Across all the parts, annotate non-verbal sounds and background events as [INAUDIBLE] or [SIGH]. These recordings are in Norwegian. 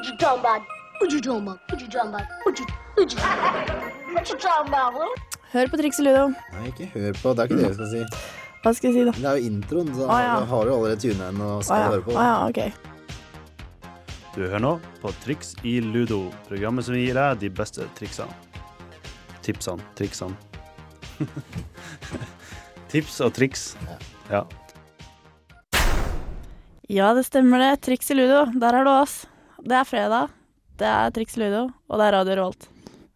What you talking about? What you talking about? What you talking about? What you, what you, what you talking about? What? Hør på Triks i Ludo. Nei, ikke hør på. Det er ikke det jeg skal si. Hva skal jeg si, da? Det er jo introen, så ah, ja. har du allerede tunet inn og skal ja. høre på. Ah, ja, ok. Du hører nå på Triks i Ludo, programmet som gir deg de beste triksene. Tipsene, triksene. [LAUGHS] Tips og triks. Ja. Ja, det stemmer det. Triks i Ludo. Der er det oss. Det er fredag. Det er Triks Ludo, og det er Radio Rolt.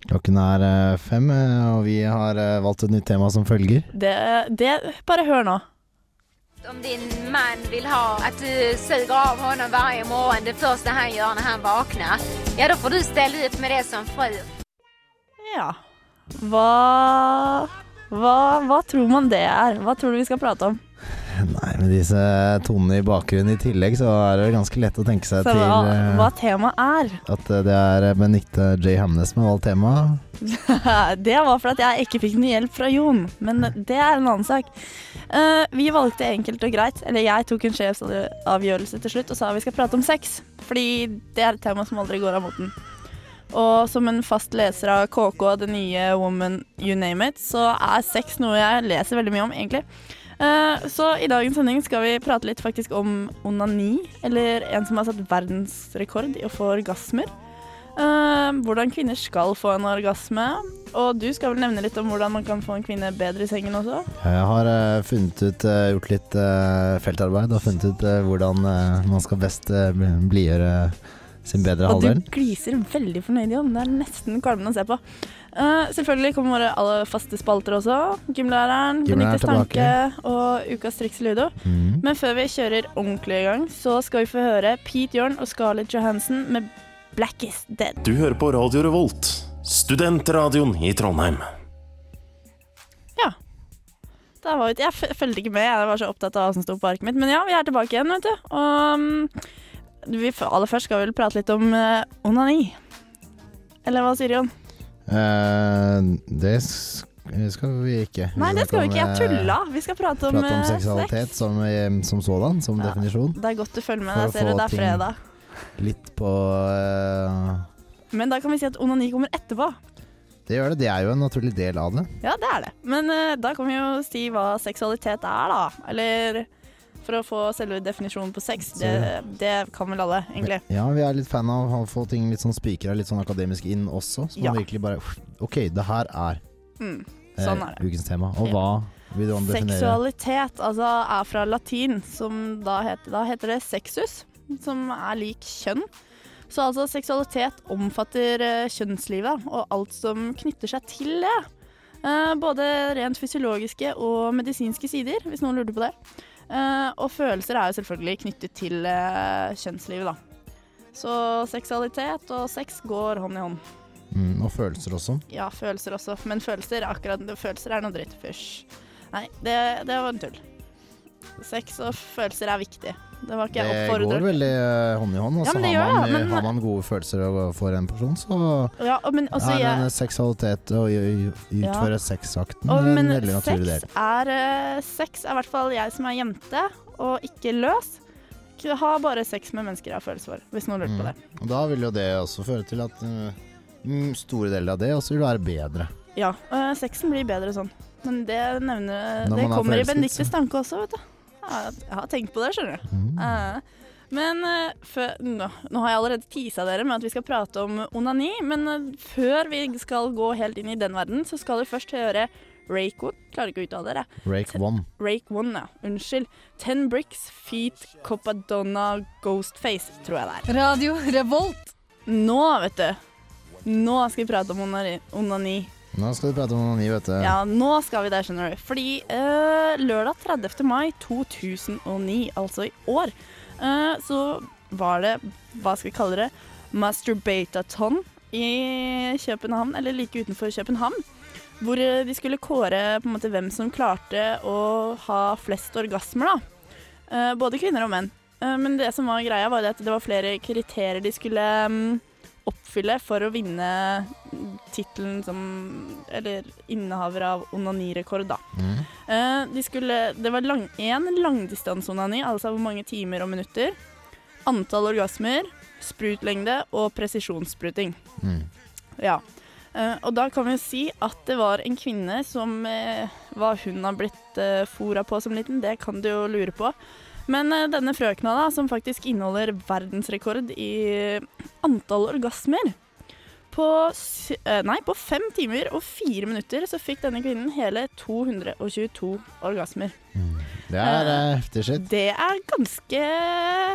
Klokken er eh, fem, eh, og vi har eh, valgt et nytt tema som følger. Det, det Bare hør nå. Om din mann vil ha at du suger av honom varje morgen det første han gjør når han våkner, ja da får du stelle ut med det som fru. Ja. Hva hva, hva tror man det er? Hva tror du vi skal prate om? Nei, med disse tonene i bakgrunnen i tillegg, så er det ganske lett å tenke seg Så til hva, eh, hva temaet er? at eh, det er Benedicte J. Hamnes med valgt tema. [LAUGHS] det var for at jeg ikke fikk noe hjelp fra Jon, men det er en annen sak. Eh, vi valgte enkelt og greit, eller jeg tok en sjefsavgjørelse til slutt og sa vi skal prate om sex, fordi det er et tema som aldri går av moten. Og som en fast leser av KK, det nye Woman You Name It, så er sex noe jeg leser veldig mye om, egentlig. Eh, så i dagens sending skal vi prate litt faktisk om onani, eller en som har satt verdensrekord i å få orgasmer. Eh, hvordan kvinner skal få en orgasme. Og du skal vel nevne litt om hvordan man kan få en kvinne bedre i sengen også? Jeg har eh, funnet ut, gjort litt feltarbeid og funnet ut hvordan man skal best blidgjøre sin bedre Og du gliser veldig fornøyd, Jon. Det er nesten kvalmende å se på. Uh, selvfølgelig kommer våre aller faste spalter også. Gymlæreren, Benedicte Stanke og Ukas triks ludo. Mm. Men før vi kjører ordentlig i gang, så skal vi få høre Pete Jorn og Scarlett Johansen med 'Black Is Dead'. Du hører på Radio Revolt, studentradioen i Trondheim. Der var jeg fulgte ikke med, jeg var så opptatt av hva som sto på arket mitt. Men ja, vi er tilbake igjen, vet du. Og um, vi, aller først skal vi vel prate litt om uh, onani. Eller hva sier Jon? Uh, det skal vi ikke. Nei, det skal vi ikke. Jeg tulla. Vi skal prate om, Prate om eh, seksualitet sex. som, eh, som sådan, som Ja. definisjon. Det er godt du følger med. Jeg ser det, det er fredag. Litt på uh, Men da kan vi si at onani kommer etterpå. Det gjør det. Det er jo en naturlig del av det. Ja, det er det. Men eh, da kan vi jo si hva seksualitet er, da. Eller for å få selve definisjonen på sex. Det, det kan vel alle, egentlig. Ja, vi er litt fan av å få ting litt sånn spikra, litt sånn akademisk inn også. Så Ja. man virkelig bare OK, det her er Mm, eh, sånn er ukens tema. Og Ja. hva vil du definere? Seksualitet altså, er fra latin, som da heter, da heter det sexus, som er lik kjønn. Så altså seksualitet omfatter eh, kjønnslivet og alt som knytter seg til det. Eh, både rent fysiologiske og medisinske sider, hvis noen lurte på det. Eh, og følelser er jo selvfølgelig knyttet til eh, kjønnslivet, da. Så seksualitet og sex går hånd i hånd. Mm, og følelser også. Ja, følelser også. Men følelser, akkurat, følelser er noe dritt. Fysj. Nei, det, det var en tull. Sex og følelser er viktig. Det var ikke jeg Det går veldig eh, hånd i hånd. Og Ja, har, man, men- har man gode følelser og- for en person, så Ja, men altså, er jeg, en seksualitet å utføre ja. sexakten og, en veldig naturlig del. sex er, eh, sex er i hvert fall jeg som er jente og ikke løs. Ha bare sex med mennesker jeg har følelser for, hvis noen lurer på det. Og da vil jo det også føre til at eh, mm, store deler av det også vil være bedre. Ja, øh, sexen blir bedre sånn. Men det nevner Når Det er kommer i Benedictes tanke også, vet du. Ja, jeg har tenkt på det, skjønner du. Mm. Eh, Men eh, før, nå, nå har jeg allerede tisa dere med at vi skal prate om onani, men eh, før vi skal gå helt inn i den verden, så skal vi først høre Rake One. Klarer ikke å uttale det. Rake one. Rake One, ja. Unnskyld. Ten Bricks, Feet, Copadonna, Ghostface, tror jeg det er. Radio Revolt. Nå, vet du. Nå skal vi prate om onani. onani. Nå skal vi prate om onani, vet du. Ja, nå skal vi det, skjønner du. Fordi eh, lørdag 30. mai 2009, altså i år, eh, så var det, hva skal vi kalle det, masturbataton i København, eller like utenfor København. Hvor eh, de skulle kåre på en måte hvem som klarte å ha flest orgasmer, da. Eh, både kvinner og menn. Eh, men det som var greia, var at det var flere kriterier de skulle mm, oppfylle for å vinne tittelen som Eller innehaver av onanirekord, da. Mm. Uh, de skulle, det var lang, én langdistanseonani, altså hvor mange timer og minutter. Antall orgasmer. sprutlengde og presisjonsspruting. Mm. Ja. Uh, og da kan vi jo si at det var en kvinne som uh, Hva hun har blitt uh, fora på som liten, det kan du jo lure på. Men eh, denne frøkna, da, som faktisk inneholder verdensrekord i antall orgasmer på, eh, nei, på fem timer og fire minutter så fikk denne kvinnen hele 222 orgasmer. Det er uh, heftig shit. Det er ganske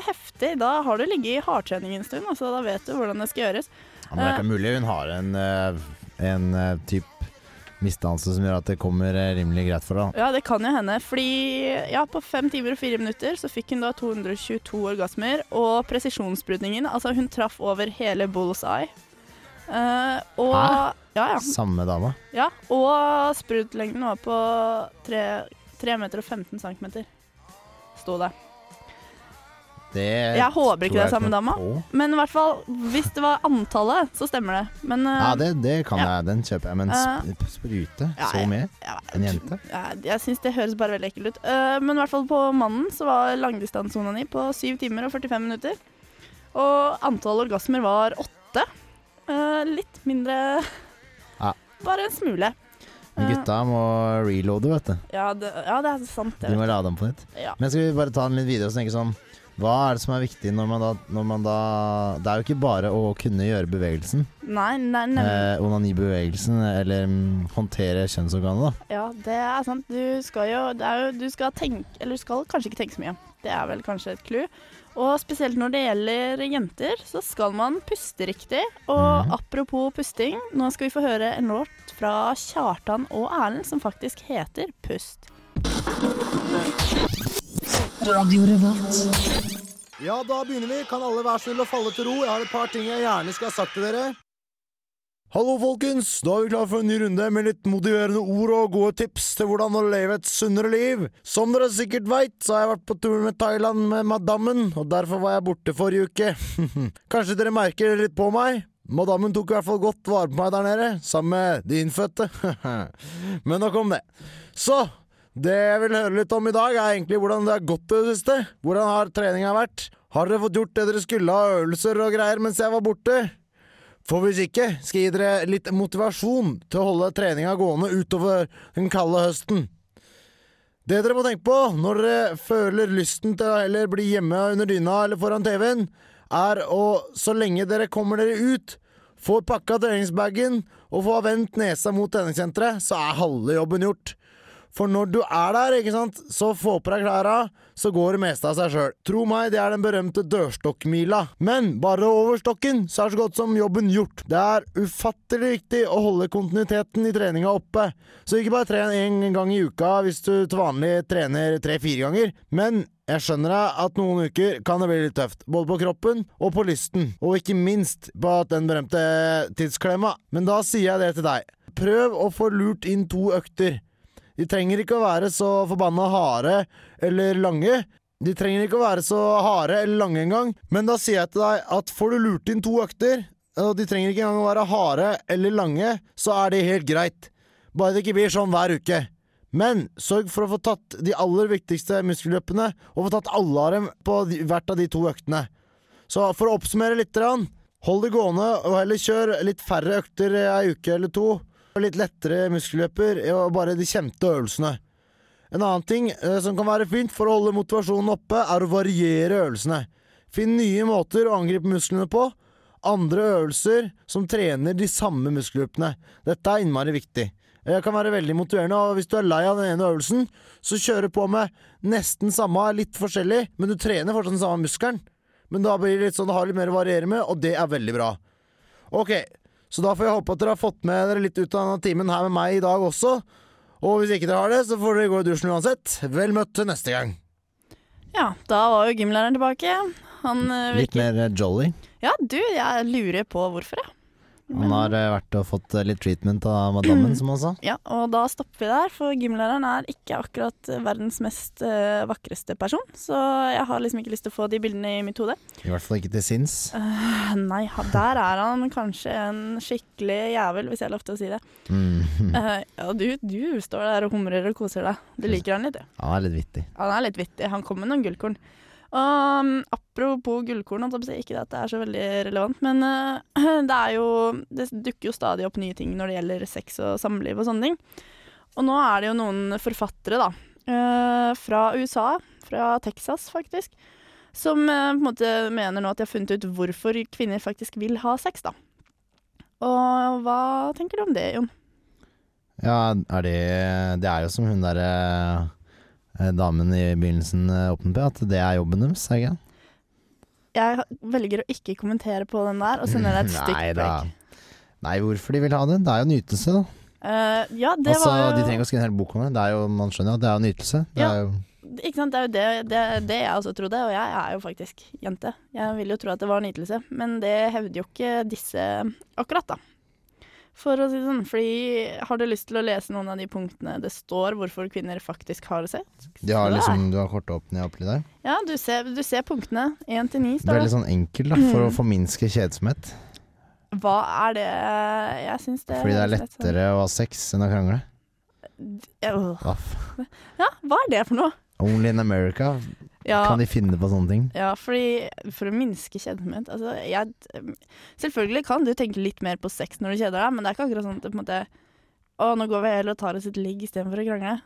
heftig. Da har du ligget i hardtrening en stund, altså da vet du hvordan det skal gjøres. Ja, men det er ikke mulig hun har en, en eh, typ misdannelse som gjør at det kommer eh, rimelig greit for deg? Ja, det kan jo hende. Fordi ja, på fem timer og fire minutter så fikk hun da 222 orgasmer. Og presisjonssprutningen, altså hun traff over hele bull's eye. Uh, og, Hæ? Ja, ja. Samme dama. ja. Og sprutlengden var på 3, 3 meter og 15 centimeter. Sto det. Det Jeg håper ikke det er samme dama. Men i hvert fall, hvis det var antallet, så stemmer det. Men uh, Ja, det, det kan Ja. jeg. Den kjøper jeg. Men Eh, sp sprute ja, så ja, En jente? Ja, jeg syns det høres bare veldig ekkelt ut. Uh, men i hvert fall på mannen så var langdistansesona på 7 timer og 45 minutter. Og antall orgasmer var åtte. Uh, litt mindre Ja. [LAUGHS] Bare en smule. Eh, gutta må reloade, vet du. ja, det, ja, det er sant, det. De må lade dem på nytt. Men skal vi bare ta den litt videre og tenke sånn Hva er det som er viktig når man da, når man da Det er jo ikke bare å kunne gjøre bevegelsen. Nei, nei, nei. Eh, onanibevegelsen, eller mm, håndtere kjønnsorganet, da. Ja, det er sant. Du skal jo, det er jo Du skal tenke Eller du skal kanskje ikke tenke så mye. Det er vel kanskje et clou. Og spesielt når det gjelder jenter, så skal man puste riktig. Og mm. apropos pusting, nå skal vi få høre en låt fra Kjartan og Erlend som faktisk heter Pust. Ja, da begynner vi. Kan alle være snill og falle til ro? Jeg har et par ting jeg gjerne skulle ha sagt til dere. Hallo, folkens! Da er vi klar for en ny runde med litt motiverende ord og gode tips til hvordan å leve et sunnere liv. Som dere sikkert veit, så har jeg vært på tur med Thailand med madammen, og derfor var jeg borte forrige uke. [LAUGHS] Kanskje dere merker det litt på meg? Madammen tok i hvert fall godt vare på meg der nede, sammen med de innfødte. [LAUGHS] Men nok om det. Så, det jeg vil høre litt om i dag, er egentlig hvordan det har gått i det siste. Hvordan har treninga vært? Har dere fått gjort det dere skulle av øvelser og greier mens jeg var borte? For hvis ikke, skal jeg gi dere litt motivasjon til å holde treninga gående utover den kalde høsten. Det dere må tenke på når dere føler lysten til å heller bli hjemme under dyna eller foran TV-en, er å, så lenge dere kommer dere ut, får pakka treningsbagen og får vendt nesa mot treningssenteret, så er halve jobben gjort. For når du er der, ikke sant, så få på deg klærne, så går det meste av seg sjøl. Tro meg, det er den berømte dørstokkmila. Men bare over stokken, så er så godt som jobben gjort. Det er ufattelig viktig å holde kontinuiteten i treninga oppe. Så ikke bare tren én gang i uka hvis du til vanlig trener tre-fire ganger. Men jeg skjønner deg at noen uker kan det bli litt tøft, både på kroppen og på lysten, og ikke minst på den berømte tidsklemma. Men da sier jeg det til deg. Prøv å få lurt inn to økter. De trenger ikke å være så forbanna harde eller lange. De trenger ikke å være så harde eller lange engang, men da sier jeg til deg at får du lurt inn to økter, og de trenger ikke engang å være harde eller lange, så er det helt greit. Bare det ikke blir sånn hver uke. Men sørg for å få tatt de aller viktigste muskelløpene, og få tatt alle av dem på hvert av de to øktene. Så for å oppsummere litt, hold det gående, og heller kjør litt færre økter ei uke eller to. Og litt lettere muskelløper og bare de kjente øvelsene. En annen ting eh, som kan være fint for å holde motivasjonen oppe, er å variere øvelsene. Finn nye måter å angripe musklene på. Andre øvelser som trener de samme muskelgruppene. Dette er innmari viktig. Det kan være veldig motiverende, og hvis du er lei av den ene øvelsen, så kjører på med nesten samme, litt forskjellig, men du trener fortsatt den samme muskelen. Men da blir det litt sånn, du har litt mer å variere med, og det er veldig bra. Ok, så da får jeg håpe at dere har fått med dere litt ut av denne timen her med meg i dag også. Og hvis ikke dere har det, så får dere gå i dusjen uansett. Vel møtt til neste gang. Ja, da var jo gymlæreren tilbake. Han eh, Litt mer eh, jolly. Ja, du, jeg lurer på hvorfor, jeg. Han har eh, vært og fått eh, litt treatment av madammen, som han sa. Ja, og da stopper vi der, for gymlæreren er ikke akkurat verdens mest uh, vakreste person. Så jeg har liksom ikke lyst til å få de bildene i mitt hode. I hvert fall ikke til sinns. Uh, nei, der er han kanskje en skikkelig jævel, hvis jeg har lov til å si det. Mm. Eh, ja, du, du står der og humrer og koser deg. Du liker han litt, du. Han er litt vittig. Han er litt vittig. Han kommer med noen gullkorn. Og um, apropos gullkorn, ikke at det er så veldig relevant, men eh, [CLEARS THROAT] det er jo Det dukker jo stadig opp nye ting når det gjelder sex og samliv og sånne ting. Og nå er det jo noen forfattere, da, eh, fra USA, fra Texas faktisk, som eh, på en måte mener nå at de har funnet ut hvorfor kvinner faktisk vil ha sex, da. Og hva tenker du om det, Jon? Ja, er det Det er jo som hun derre damen i begynnelsen eh, på, at det er jobben deres, er det ikke? Jeg velger å ikke kommentere på den der, og sender deg et [LAUGHS] stygt blikk. Nei, hvorfor de vil ha det? Det er jo nytelse, da. Uh, ja, det altså, var jo De trenger ikke å skrive en hel bok om det. det er jo, man skjønner jo at det er nytelse. Det Ja. er jo, Ikke sant, det er jo det, det, det jeg også trodde, og jeg er jo faktisk jente. Jeg vil jo tro at det var nytelse, men det hevder jo ikke disse akkurat, da. For å si det sånn, fordi har du lyst til å lese noen av de punktene det står hvorfor kvinner faktisk har sex? er- liksom, du har kortet opp ned oppi der. Ja, du ser, du ser punktene. Én til ni står Veldig det. sånn enkel, da, for å forminske kjedsomhet. Hva er det Jeg syns det Fordi det er litt sånn- lettere å ha sex enn å krangle. Ja, Ja, hva er det for noe? Only in America Ja, kan de finne på sånne ting. Ja, fordi for å minske kjedsomhet altså, jeg, Selvfølgelig kan du tenke litt mer på sex når du kjeder deg, men det er ikke akkurat sånn at måte Å, nå går vi heller og tar oss et ligg istedenfor å krangle.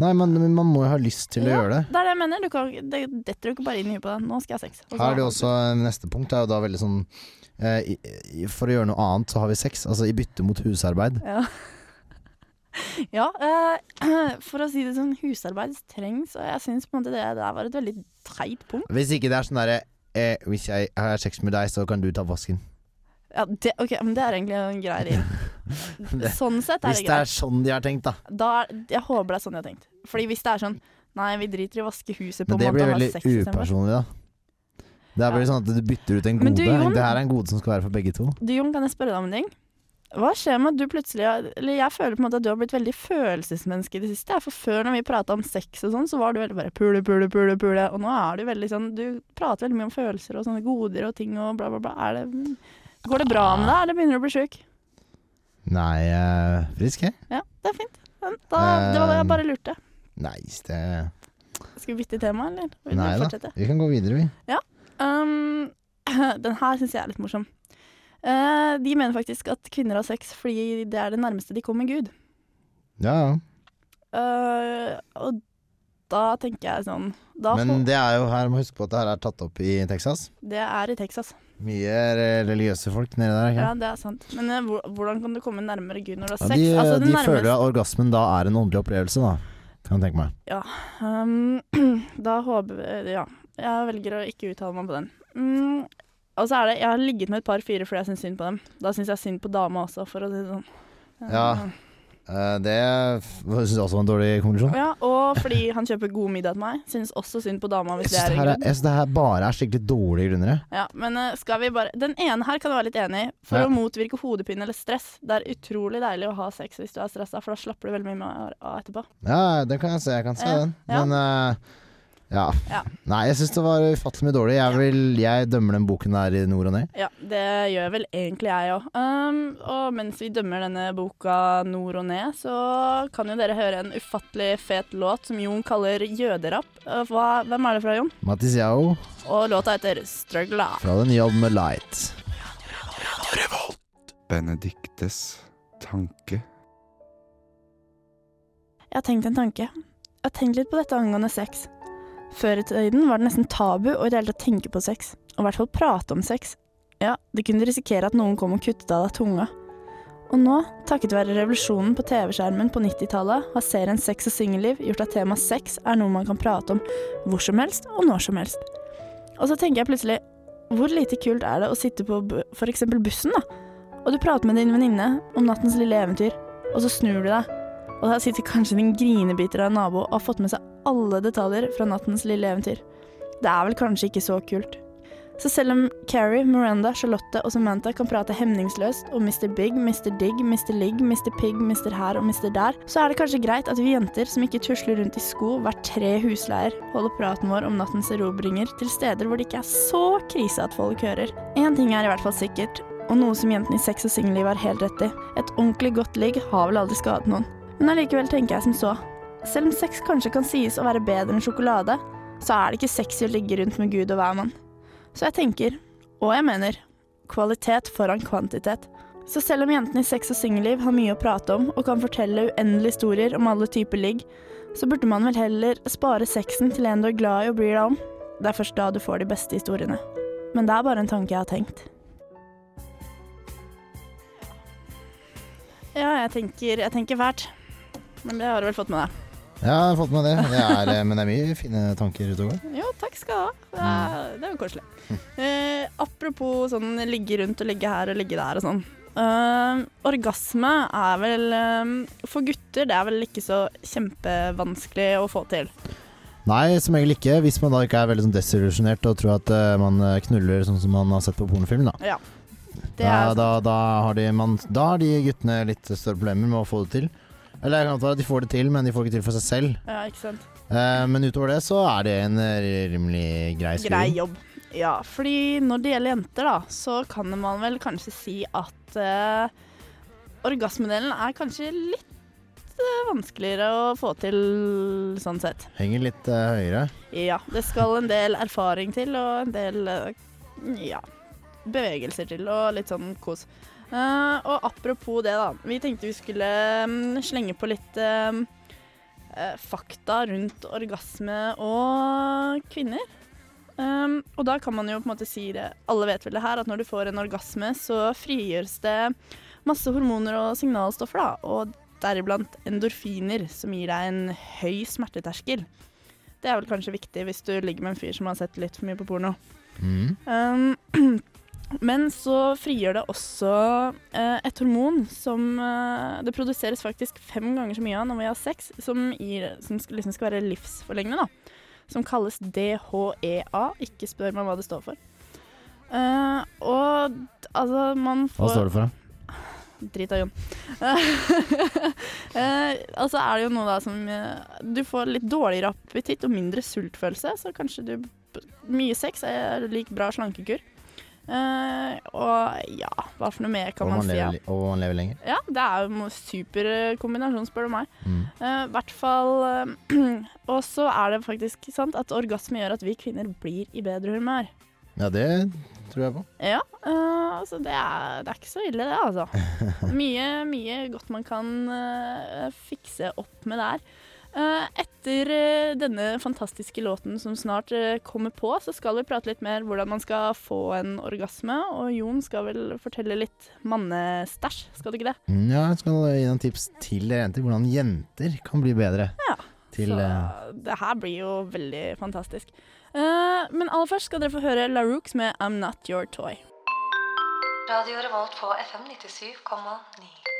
Nei, men, men man må jo ha lyst til å gjøre det. Det er det jeg mener. Du kan, det detter jo ikke bare inn i huet på deg. Nå skal jeg ha sex. Også Her er det også eh, Neste punkt er jo da veldig sånn eh, For å gjøre noe annet, så har vi sex. Altså i bytte mot husarbeid. Ja. [LAUGHS] ja eh, [CLEARS THROAT] for å si det sånn, husarbeid trengs, og jeg syns på en måte det der var et veldig teit punkt. Hvis ikke det er sånn derre eh, Hvis jeg har sex med deg, så kan du ta vasken. Ja, det, ok, men det er egentlig en grei [LAUGHS] deal. Sånn sett er Hvis det det er sånn de har tenkt, da. Da, er- jeg håper det er sånn de har tenkt. Fordi hvis det er sånn Nei, vi driter i å vaske huset på Men det en måte blir og ha veldig upersonlig, da. Det er bare Ja. sånn at du bytter ut en gode. du, Jon- det her er en gode som skal være for begge to. Du Jon, kan jeg spørre deg om en ting? Hva skjer med at du plutselig Eller jeg føler på en måte at du har blitt veldig følelsesmenneske i det siste. For før når vi prata om sex og sånn, så var du veldig bare pule, pule, pule, pule. Og nå er du veldig sånn Du prater veldig mye om følelser og sånne goder og ting og bla, bla, bla. Det, går det bra med deg, eller begynner du å bli sjuk? Nei, uh, frisk, jeg? Ja, det er fint. Da, det var det jeg bare lurte. Nei, det Skal vi bytte tema, eller? Vil Nei vi da. Vi kan gå videre, vi. Um, [CLEARS THROAT] den her syns jeg er litt morsom. Eh, de mener faktisk at kvinner har sex fordi det er det nærmeste de kommer Gud. Ja, ja. Eh, og da tenker jeg sånn Men det er jo her, må huske på at det her er tatt opp i Texas. Det er i Texas. Mye religiøse folk nede der. Ikke? Ja, det er sant. Men eh, hvordan kan du komme nærmere Gud når du har Ja, de altså, de nærmeste- føler at orgasmen da er en åndelig opplevelse, da. Kan jeg tenke meg. Um, [CLEARS THROAT] da håper vi Ja. Jeg velger å ikke uttale meg på den. Mm, og så er det Jeg har ligget med et par fyrer fordi jeg syns synd på dem. Da syns jeg synd på dama også, for å si det sånn. Ja. Uh, det syns jeg også var en dårlig konklusjon. Ja, og fordi han kjøper god middag til meg. Syns også synd på dama hvis det er en grunn. jeg synes det her bare er skikkelig dårlige grunner. Ja, men uh, skal vi bare Den ene her kan jeg være litt enig i. For Ja. å motvirke hodepine eller stress. Det er utrolig deilig å ha sex hvis du er stressa, for da slapper du veldig mye av etterpå. Ja, det kan jeg se. Jeg kan se den. ja. Men eh, ja. Ja. Nei, jeg syns det var ufattelig mye dårlig. Jeg, vil, jeg dømmer den boken der i nord og ned. Ja, det gjør vel egentlig jeg òg. Um, og mens vi dømmer denne boka nord og ned, så kan jo dere høre en ufattelig fet låt som Jon kaller jøderapp. Uh, Hva, hvem er det fra, Jon? Mattis Yao Og låta heter 'Struggla'. fra den nye albumet Light. Benediktes tanke. Jeg har tenkt en tanke. Jeg har tenkt litt på dette angående sex. Før i tiden var det nesten tabu å i det hele tatt tenke på sex, og i hvert fall prate om sex. Ja, det kunne risikere at noen kom og kuttet av deg tunga. Og nå, takket være revolusjonen på TV-skjermen på 90-tallet, har serien Sex og singelliv gjort at tema sex er noe man kan prate om hvor som helst og når som helst. Og så tenker jeg plutselig, hvor lite kult er det å sitte på f.eks. bussen, da, og du prater med din venninne om nattens lille eventyr, og så snur du deg, og der sitter kanskje din grinebiter av en nabo og har fått med seg alle detaljer fra nattens lille eventyr. Det er vel kanskje ikke så kult. Så selv om Carrie, Miranda, Charlotte og Samantha kan prate hemningsløst om Mr. Big, Mr. Digg, Mr. Ligg, Mr. Pig, Mr. Her og Mr. Der, så er det kanskje greit at vi jenter som ikke tusler rundt i sko hvert tre husleier, holder praten vår om nattens erobringer til steder hvor det ikke er så krise at folk hører. Én ting er i hvert fall sikkert, og noe som jentene i sex og singelliv har helt rett i. Et ordentlig godt ligg har vel aldri skadet noen. Men allikevel tenker jeg som så. Selv om sex kanskje kan sies å være bedre enn sjokolade, så er det ikke sexy å ligge rundt med Gud og hvermann. Så jeg tenker, og jeg mener, kvalitet foran kvantitet. Så selv om jentene i sex og singelliv har mye å prate om og kan fortelle uendelige historier om alle typer ligg, så burde man vel heller spare sexen til en du er glad i og bryr deg om. Det er først da du får de beste historiene. Men det er bare en tanke jeg har tenkt. Ja, jeg tenker, jeg tenker fælt. Men det har du vel fått med deg? Ja, jeg har fått med det. det er, eh, men det er mye fine tanker ute og går. Jo, takk skal du ha. Det er, jo koselig. Eh, apropos sånn ligge rundt og ligge her og ligge der og sånn. Eh, orgasme er vel eh, For gutter det er vel ikke så kjempevanskelig å få til. Nei, som regel ikke. Hvis man da ikke er veldig sånn desillusjonert og tror at uh, man knuller sånn som man har sett på pornofilm, da. Ja. Det Da, da, da, har de, man, da har de guttene litt større problemer med å få det til. Eller det kan anta at de får det til, men de får det ikke til for seg selv. ja, ikke sant. Eh, men utover det så er det en rimelig grei skole. Grei jobb. Ja, fordi når det gjelder jenter, da, så kan man vel kanskje si at eh, orgasmedelen er kanskje litt eh, vanskeligere å få til sånn sett. Henger litt eh, høyere. Ja, det skal en del erfaring til, og en del eh, ja, bevegelser til, og litt sånn kos. Eh, og apropos det, da. Vi tenkte vi skulle um, slenge på litt uh, fakta rundt orgasme og kvinner. Um, og da kan man jo på en måte si det Alle vet vel det her, at når du får en orgasme, så frigjøres det masse hormoner og signalstoffer, da. Og deriblant endorfiner, som gir deg en høy smerteterskel. Det er vel kanskje viktig hvis du ligger med en fyr som har sett litt for mye på porno. Mm. Um, [CLEARS THROAT] men så frigjør det også eh, et hormon som eh, det produseres faktisk fem ganger så mye av når vi har sex, som, gir, som liksom skal være livsforlengende, da. Som kalles DHEA. Ikke spør meg hva det står for. Eh, og altså, man får Hva står det for? da? Drit av Jon. [LAUGHS] eh, altså er det jo noe da som eh, Du får litt dårligere appetitt og mindre sultfølelse, så kanskje du Mye sex er lik bra slankekur. Eh, og ja, hva for noe mer kan Og man man, si? Ja? og man lever lenger. ja, det er jo en super eh, kombinasjon, spør du meg. Mm. uh, hvert fall uh, [CLEARS THROAT] Og så er det faktisk sant at orgasme gjør at vi kvinner blir i bedre humør. Ja, det tror jeg på. Ja, altså det er, det er ikke så ille det, altså. [LAUGHS] Mye, mye godt man kan fikse opp med der. Eh, etter eh, denne fantastiske låten som snart eh, kommer på, så skal vi prate litt mer hvordan man skal få en orgasme. Og Jon skal vel fortelle litt mannestæsj, skal du ikke det? Mm, Ja, jeg skal gi noen tips til dere jenter hvordan jenter kan bli bedre. Ja. Til, så det her blir jo veldig fantastisk. Eh, men aller først skal dere få høre La Rooks med I'm Not Your Toy. Radio Revolt på FM 97,9.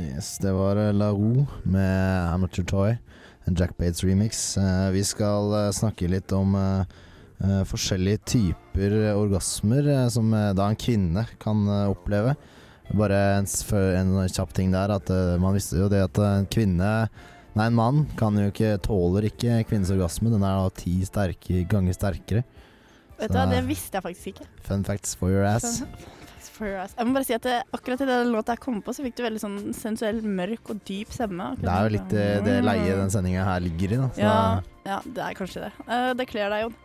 Yes, det var eh, La Roux med Amateur Toy, en Jack Bates remix. Eh, vi skal eh, snakke litt om forskjellige typer orgasmer som da en kvinne kan oppleve. Bare en, en kjapp ting der, at man visste jo det at en kvinne Nei, en mann kan jo ikke, tåler ikke kvinnens orgasme. Den er da ti sterke, ganger sterkere. Vet du hva, Det visste jeg faktisk ikke. Fun facts for your ass. Us. Jeg må bare si at det, Akkurat i den låta jeg kom på, så fikk du veldig sånn sensuell, mørk og dyp stemme. Det er jo litt eh, det leie den sendinga her ligger i, da. Ja, ja, det er kanskje det. Uh, det kler deg, Jon.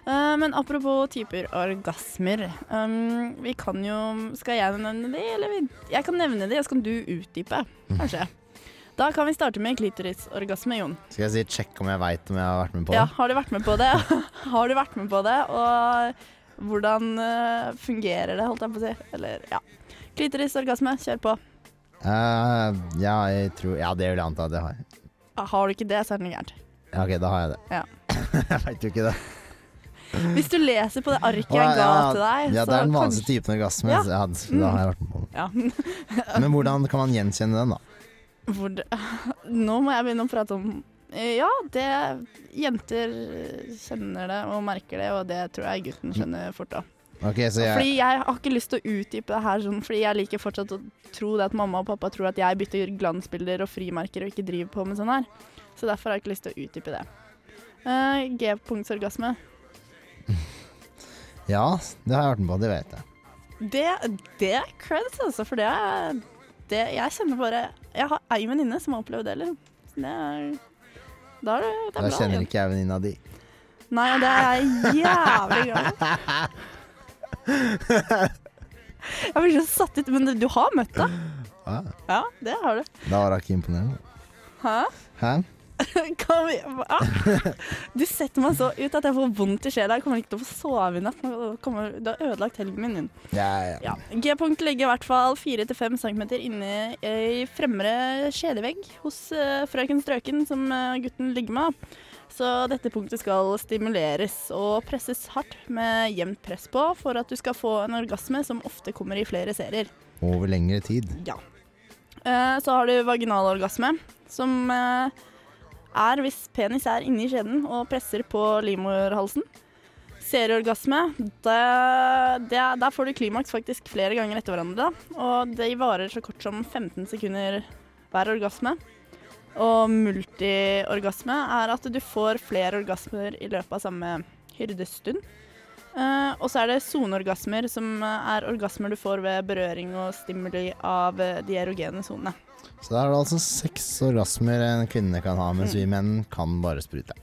Uh, men apropos typer orgasmer. Um, vi kan jo Skal jeg nevne de, eller vi, Jeg kan nevne de, og så kan du utdype, kanskje. Da kan vi starte med klitorisorgasme, Jon. skal jeg si sjekk om jeg veit om jeg har vært med på det? Ja, har du vært med på det? har du vært med på det? [LAUGHS] Og hvordan uh, fungerer det, holdt jeg på å si? Eller, ja. Klitorisorgasme, kjør på. Uh, ja, jeg tror Ja, det vil jeg anta at jeg har. Ah, Har du ikke det, så er det noe gærent. Ja, ok, da har jeg det. Ja. [LAUGHS] jeg veit jo ikke det. Hvis du leser på det arket jeg ga ja, til deg, Ja, så det er den vanligste typen orgasme. Ja. Ja, da har jeg vært med på. Ja. Men hvordan kan man gjenkjenne den, da? Hvor [LAUGHS] nå må jeg begynne å prate om Ja, det Jenter kjenner det og merker det, og det tror jeg gutten skjønner fort da. Ok, så jeg Fordi jeg har ikke lyst til å utdype det her sånn, fordi jeg liker fortsatt å tro det at mamma og pappa tror at jeg bytter glansbilder og frimerker og ikke driver på med sånn her. Så derfor har jeg ikke lyst til å utdype det. Uh, G-punktsorgasme. [LAUGHS] Ja, det har jeg vært med på, det vet jeg. Det, det er creds, altså, for det er det, Jeg kjenner bare Jeg har ei venninne som har opplevd det, liksom. Det er Da er det, det er Da bra. kjenner ikke jeg venninna di. Nei, og det er jeg jævlig glad [LAUGHS] for. Jeg blir så satt ut, men du, du har møtt henne. Ja. Ja, det har du. da var hun ikke imponerende. Hæ? Hæ? Kan vi, ah! Du setter meg så ut at jeg får vondt i sjela. Jeg kommer ikke til å få sove i natt. Kommer- Du har ødelagt helgen min. Ja, ja. Ja. G-punkt ligger i hvert fall 4-5 cm inne i fremre kjedevegg hos uh, frøken Strøken, som uh, gutten ligger med. Så dette punktet skal stimuleres og presses hardt med jevnt press på for at du skal få en orgasme som ofte kommer i flere serier. Over lengre tid. Ja. Uh, så har du vaginalorgasme, som eh, er hvis penis er inni skjeden og presser på livmorhalsen. Serieorgasme, det, der får du klimaks faktisk flere ganger etter hverandre. da. Og de varer så kort som 15 sekunder hver orgasme. Og multiorgasme er at du får flere orgasmer i løpet av samme hyrdestund. Uh, og så er det soneorgasmer, som er orgasmer du får ved berøring og stimuli av de erogene sonene. Så da er det altså seks orgasmer en kvinne kan ha, mens vi menn kan bare sprute.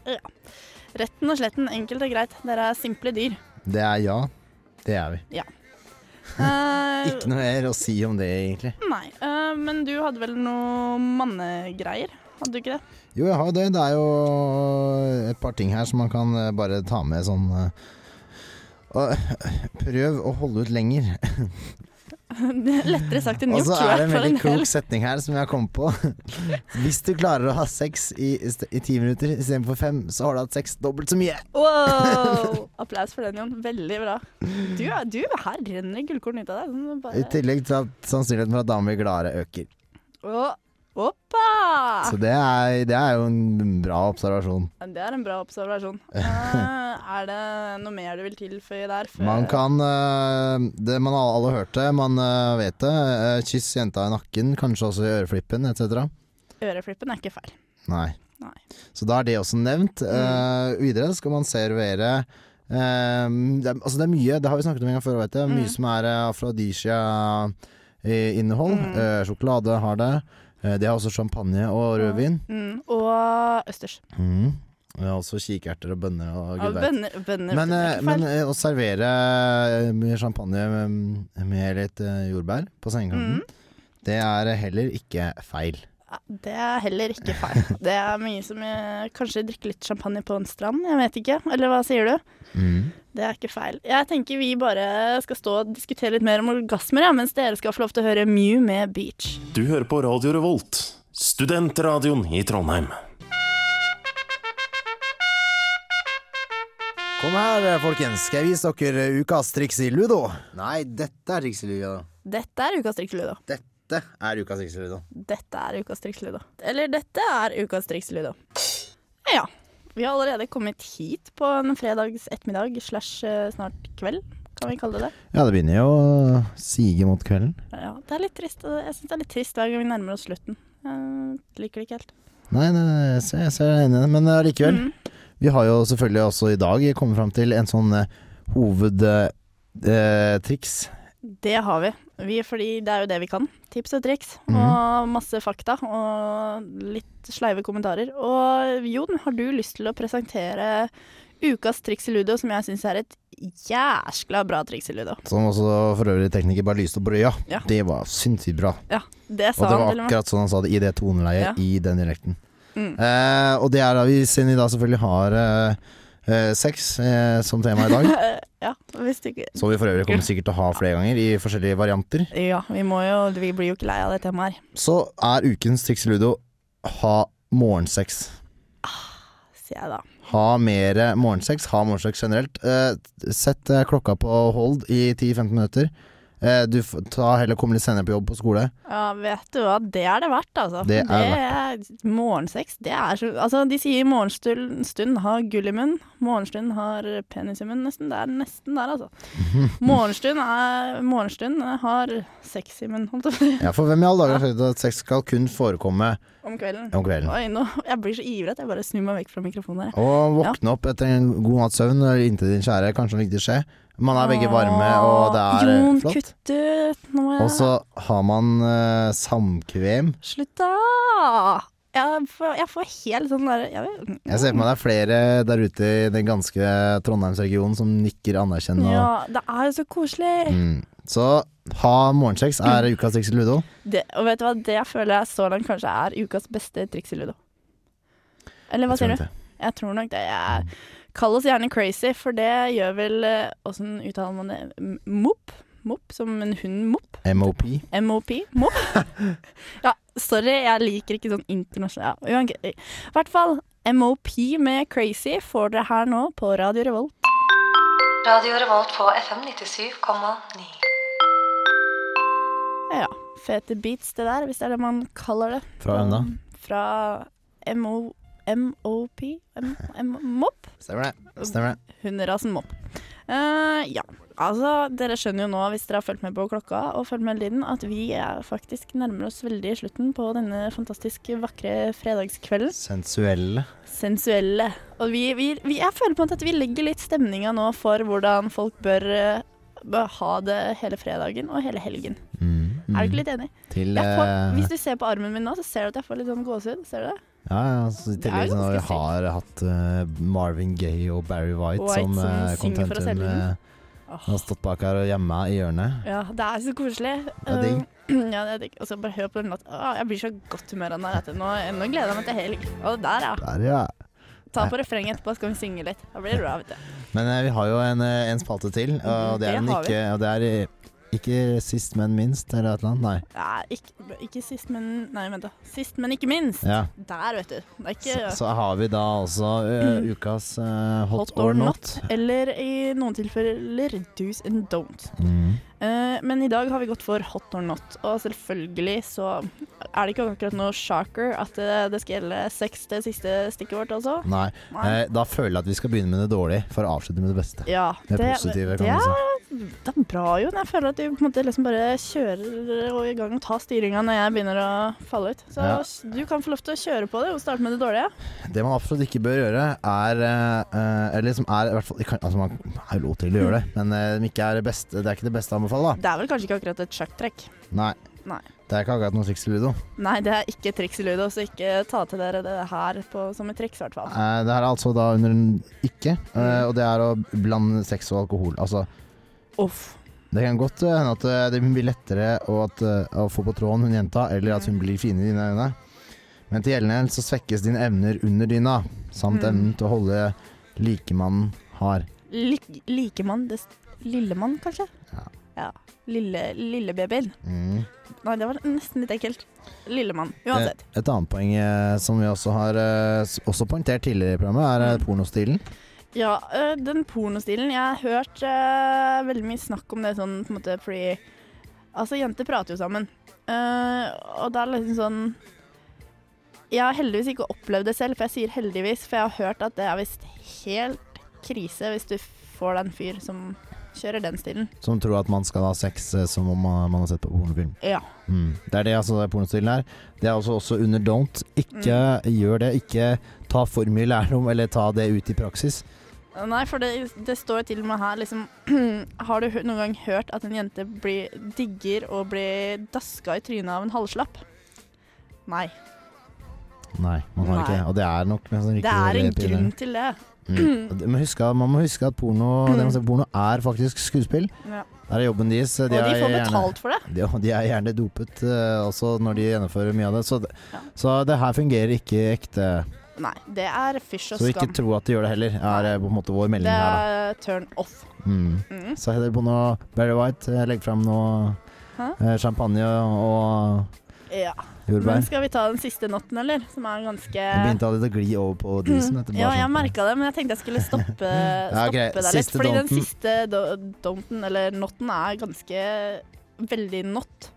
Retten og sletten, enkelt og greit. Dere er simple dyr. Det er ja. Det er vi. [LAUGHS] Eh, Ikke noe mer å si om det, egentlig. Nei, uh, men du hadde vel noe mannegreier? Hadde du ikke det? Jo, jeg har det. Det er jo et par ting her som man kan eh, bare ta med sånn uh, Prøv å holde ut lenger. [LAUGHS] er lettere sagt enn Og så er det en veldig klok setning her som jeg har kommet på. [LAUGHS] Hvis du klarer å ha sex i, i ti minutter istedenfor fem, så har du hatt sex dobbelt så mye. Wow! [LAUGHS] Applaus for den, Jon. Veldig bra. Du, du her renner gullkorn ut av deg. Bare... I tillegg til at sannsynligheten for at damer blir gladere øker. Oppa! Så det er, det er jo en bra observasjon. Det er en bra observasjon. [LAUGHS] Eh, er det noe mer du vil tilføye der? Man kan øh, det, Man har alle hørt det, man øh, vet det. Kyss jenta i nakken, kanskje også i øreflippen etc. Øreflippen er ikke feil. Nei. Nei. Så da er det også nevnt. Eh, videre skal man servere Um, det, er, altså det er mye, det har vi snakket om en gang før, vet jeg. Mye Mm. som er uh, afrodisia-innhold. Mm. sjokolade har det. Eh, de har også champagne og rødvin. Mm. Og østers. Mm. Har også kikerter og bønner og gud ja, bønner, bønner Men, er eh, men eh, å servere champagne med, med litt jordbær på sengekanten, Mm. det er heller ikke feil. Det er heller ikke feil. [LAUGHS] Det er mye som jeg, Kanskje drikke litt champagne på en strand, jeg vet ikke. Eller hva sier du? Mm. Det er ikke feil. Jeg tenker vi bare skal stå og diskutere litt mer om orgasmer, ja, mens dere skal få lov til å høre Mew med Beach. Du hører på Radio Revolt, studentradioen i Trondheim. Kom her, folkens. Skal jeg vise dere ukas triks i ludo? Nei, dette er triks i ludo. Dette er ukas Ludo. Dette er ukas triks. Dette er ukas triksludo. Eller dette er ukas triksludo. Ja. Vi har allerede kommet hit på en fredags ettermiddag slash eh, snart kveld, kan vi kalle det det. Ja, det begynner jo å sige mot kvelden. Ja, det er litt trist. Jeg syns det er litt trist hver gang vi nærmer oss slutten. Jeg liker det ikke helt. Nei, nei, nei, jeg ser, jeg ser jeg er enig men allikevel. Mm. Vi har jo selvfølgelig også i dag kommet fram til en sånn hovedtriks. Det har vi. Vi. Fordi det er jo det vi kan. Tips og triks. mm. Og masse fakta. Og litt sleive kommentarer. Og Jon, har du lyst til å presentere ukas triks i ludo, som jeg syns er et jæskla bra triks i ludo? Som også for øvrig tekniker bare lyste opp brød. Ja, det var sinnssykt bra. Ja, det Og det var akkurat sånn han sa det, i det toneleiet, Ja. i den dialekten. Mm. Eh, og det er da vi, siden vi da selvfølgelig har eh, eh, sex eh, som tema i dag, [LAUGHS] ja, hvis du ikke som vi for øvrig kommer sikkert til å ha flere ganger i forskjellige varianter, Ja, vi må jo Vi blir jo ikke lei av det temaet her, så er ukens triks i ludo ha morgensex. sier jeg da. Ha mer morgensex. Ha morgensex generelt. Eh, sett eh, klokka på hold i 10-15 minutter. Eh, du tar heller litt senere på jobb på skole. Ja, vet du hva, det er det verdt, altså. Det er er Morgensex, det er så Altså, de sier morgenstund har gull i munn, morgenstund har penis i munn, nesten. Det er nesten der, altså. [LAUGHS] Morgenstund er Morgenstund har sex i munn, holdt jeg på å si. Ja, for hvem i alle dager har sagt at sex skal kun forekomme Om kvelden. om kvelden? Oi, nå, jeg blir så ivrig at jeg bare snur meg vekk fra mikrofonen her. Og våkne opp etter en god natts søvn inntil din kjære, kanskje en viktig skje. Man er begge varme, og det er eh, Jon, flott. kutt ut! Nå må jeg Og så har man uh, samkvem. Slutt, da! jeg får, jeg får helt sånn der jeg vil. Jeg ser for meg det er flere der ute i den ganske Trondheimsregionen som nikker anerkjennende. Ja, det er jo så koselig. Mm. Så ha morgenkjeks er ukas triks i Ludo. Det, og vet du hva, det føler jeg så langt kanskje er ukas beste triks i ludo. Eller hva sier du? Jeg tror nok det. Jeg, kall oss gjerne crazy, for det gjør vel eh, Åssen uttaler man det? Mop? Mop som en hund mop? MOP. MOP? [LAUGHS] Mop? ja, sorry, jeg liker ikke sånn internasjonal ja. I hvert fall MOP med Crazy får dere her nå på Radio Revolt. Radio Revolt på FM 97,9. Ja, fete beats det der, hvis det er det man kaller det. Fra hvem da? Fra MO, MOP? M, M, mop? Stemmer det. Stemmer det. Hunderasen mopp. Uh, ja, altså dere skjønner jo nå hvis dere har fulgt med på klokka og fulgt med lyden, at vi er faktisk nærmer oss veldig slutten på denne fantastisk vakre fredagskvelden. Sensuelle. Sensuelle. Og vi, vi, vi, jeg føler på at vi legger litt stemninga nå for hvordan folk bør, eh, bør ha det hele fredagen og hele helgen. Mm, Er du ikke litt enig? Til får, eh, hvis du ser på armen min nå, så ser du at jeg får litt sånn gåsehud. Ser du det? Ja, ja, I er tillegg til når vi har hatt uh, Marvin Gaye og Barry White, White som, uh, contentum contentum har stått bak her og gjemma i hjørnet. Ja, det er så koselig. Det er digg. Uh, [CLEARS THROAT] ja, det er digg. Og så bare hør på den låta. Åh, Jeg blir så godt humør av den her. Nå, nå gleder jeg meg til helg. Og der, ja. Der, ja. Ta på refrenget etterpå, så skal vi synge litt. Da blir det bra, vet du. Men eh, vi har jo en, eh, en spalte til, og det er, Det vi. ikke, og det er ikke sist, men minst, eller et eller annet. Nei. Ja, ikke, ikke sist, men Nei, vent, da. Sist, men ikke minst. Ja. Der, vet du. Det er ikke Så, så har vi da altså uh, ukas uh, hot, or not. Eller i noen tilfeller do's and don't. Mm. Uh, men i dag har vi gått for hot or not, og selvfølgelig så er det ikke akkurat noe shocker at det, det skal gjelde sex det siste stikket vårt også. Nei. Nei. Eh, da føler jeg at vi skal begynne med det dårlige, for å avslutte med det beste. Ja, Det er positive, kan det vi si. Det er bra, jo. Jeg føler at du på en måte liksom bare kjører og i gang og tar styringa når jeg begynner å falle ut. Så Ja. du kan få lov til å kjøre på det og starte med det dårlige. Det man absolutt ikke bør gjøre, er eh, eh, Eller som er i hvert fall kan, Altså, man har jo lov til å gjøre det, [LAUGHS] men eh, det, er det, beste, det er ikke det beste å anbefale, da. Det er vel kanskje ikke akkurat et sjakktrekk. Nei. Nei. Det er ikke akkurat noe triks i ludo. Nei, det er ikke triks i ludo, så ikke ta til dere det her på, som et triks, i hvert fall. Eh, det her er altså da under en ikke, eh, og det er å blande sex og alkohol. Altså, Uff. det kan godt eh, hende at eh, det blir lettere å, at, eh, å få på tråden hun jenta, eller at hun blir fin i dine øyne. Men til gjeldende så svekkes dine evner under dyna, samt Mm. evnen til å holde likemannen har. Lik, likemann, lillemann, kanskje? Ja. ja. Lille, lillebabyen. Mm. Nei, det var nesten litt ekkelt. Lillemann. Uansett. Et, Et annet poeng som vi også har også poengtert tidligere i programmet, er Mm. pornostilen. Ja, øh, den pornostilen Jeg har hørt øh, veldig mye snakk om det sånn på en måte fordi Altså, jenter prater jo sammen. Eh, og det er liksom sånn Jeg har heldigvis ikke opplevd det selv, for jeg sier heldigvis, for jeg har hørt at det er visst helt krise hvis du får deg en fyr som kjører den stilen. Som tror at man skal ha sex eh, som om man, man har sett på pornofilm. Ja. Mm. Det er det altså det pornostilen er. Det er altså også under don't. Ikke Mm. gjør det. Ikke ta for mye lærdom, eller ta det ut i praksis. Nei, for det, det står til og med her liksom [CLEARS THROAT] Har du noen gang hørt at en jente blir, digger og blir daska i trynet av en halvslapp? Nei. Nei, man har Nei. ikke Og det er nok sannsynlig Det er en pinne. grunn til det. [CLEARS THROAT] Mm. Og det- Men husk, man må huske at porno, det man ser porno er faktisk skuespill. Ja. Det er jobben deres. Og de får får gjerne- betalt for det. De, de er gjerne dopet uh, også når de gjennomfører mye av det. Så, det- Ja. så det her fungerer ikke ekte. Nei, det er fysj og skam. Så ikke tro at de gjør det heller, er eh, på en måte vår melding Det her, da. er turn off. Mm. Mm. Så heller på noe Barry White. eh, Legg fram noe Hæ? eh, champagne og Ja. jordbær. Men skal vi ta den siste notten, eller? Som er ganske Jeg begynte allerede å gli over på etter bare Ja, jeg merka det, men jeg tenkte jeg skulle stoppe, [LAUGHS] Ja, okay. deg litt. Siste Fordi den siste do don'ten, eller notten, er ganske veldig not.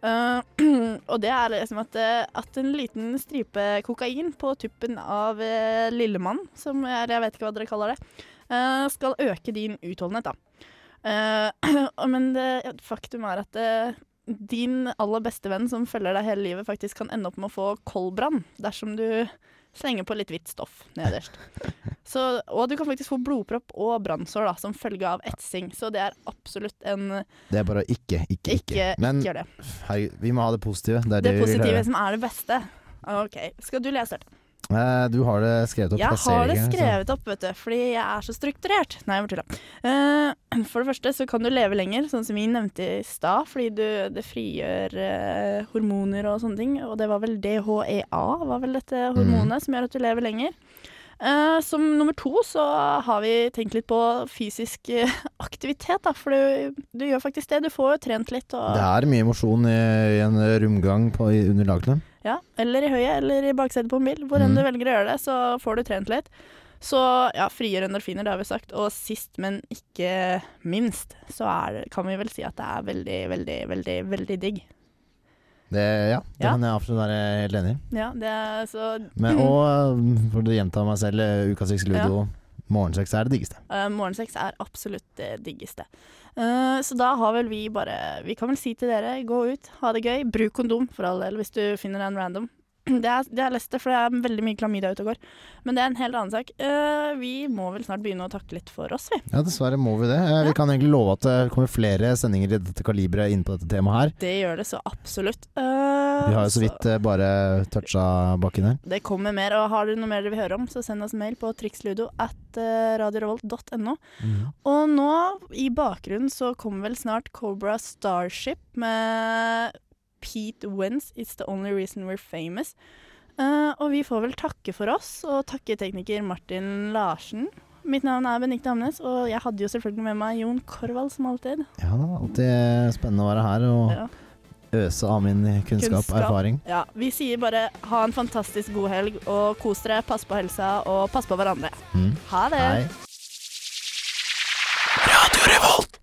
Eh, [CLEARS THROAT] og det er liksom at, eh, at en liten stripe kokain på tuppen av uh, lillemann, som er, jeg vet ikke hva dere kaller det, uh, skal øke din utholdenhet, da. Eh, [CLEARS THROAT] men det, faktum er at eh, din aller beste venn som følger deg hele livet, faktisk kan ende opp med å få koldbrann dersom du slenger på litt hvitt stoff nederst. Så, og du kan faktisk få blodpropp og brannsår da, som følge av etsing. Så det er absolutt en Det er bare ikke, ikke, ikke. Ikke, Men ikke det. herregud, vi må ha det positive. Det er det, Det positive som er det beste. OK. Skal du lese det? Eh, du har det skrevet opp Jeg har det skrevet opp, vet du, fordi jeg er så strukturert. Nei, jeg bare tulla. Eh, for det første så kan du leve lenger, sånn som vi nevnte i stad, fordi du, det frigjør eh, hormoner og sånne ting. Og det var vel DHEA, var vel dette hormonet, som gjør at du lever lenger. Som nummer to så har vi tenkt litt på fysisk [LAUGHS] aktivitet, da. For du, du gjør faktisk det. Du får jo trent litt. Og, Det er mye mosjon i, i en på, i, under lagene. Ja, eller i høyet, eller i baksetet på en bil. Hvor enn Mm. du velger å gjøre det, så får du trent litt. Så ja, frigjør endorfiner, det har vi sagt. Og sist, men ikke minst, så er, kan vi vel si at det er veldig, veldig, veldig, veldig digg. Det, ja, det Ja. kan jeg absolutt være helt enig i. Ja, det er så Men, [CLEARS THROAT] og eh, for å gjenta meg selv, ukas Uka 6 Ludo, morgensex er det diggeste. Uh, morgensex er absolutt det diggeste. Uh, så da har vel vi bare Vi kan vel si til dere, gå ut, ha det gøy. Bruk kondom, for all del, hvis du finner en random. Det er, det er lest det, for det er veldig mye klamydia ute og går. Men det er en helt annen sak. Uh, vi må vel snart begynne å takke litt for oss, vi. Ja, dessverre må vi det. Uh, Vi kan egentlig love at det kommer flere sendinger i dette kaliberet inn på dette temaet her. Det gjør det så absolutt. Uh, Vi har jo så vidt bare toucha bakken her. Det kommer mer, og har dere noe mer dere vil høre om, så send oss mail på triksludo at radiorevolt.no. radiorevolt.no. Og nå, i bakgrunnen, så kommer vel snart Cobra Starship med Pete Wentz, It's The Only Reason We're Famous. Uh, og vi får vel takke for oss, og takke tekniker Martin Larsen. Mitt navn er Benikte Hamnes, og jeg hadde jo selvfølgelig med meg Jon Korvald som alltid. Ja, alltid spennende å være her og Ja. øse av min kunnskap og erfaring. Ja, vi sier bare ha en fantastisk god helg, og kos dere, pass på helsa, og pass på hverandre. Mm. Ha det! Hei. Radio Revolt.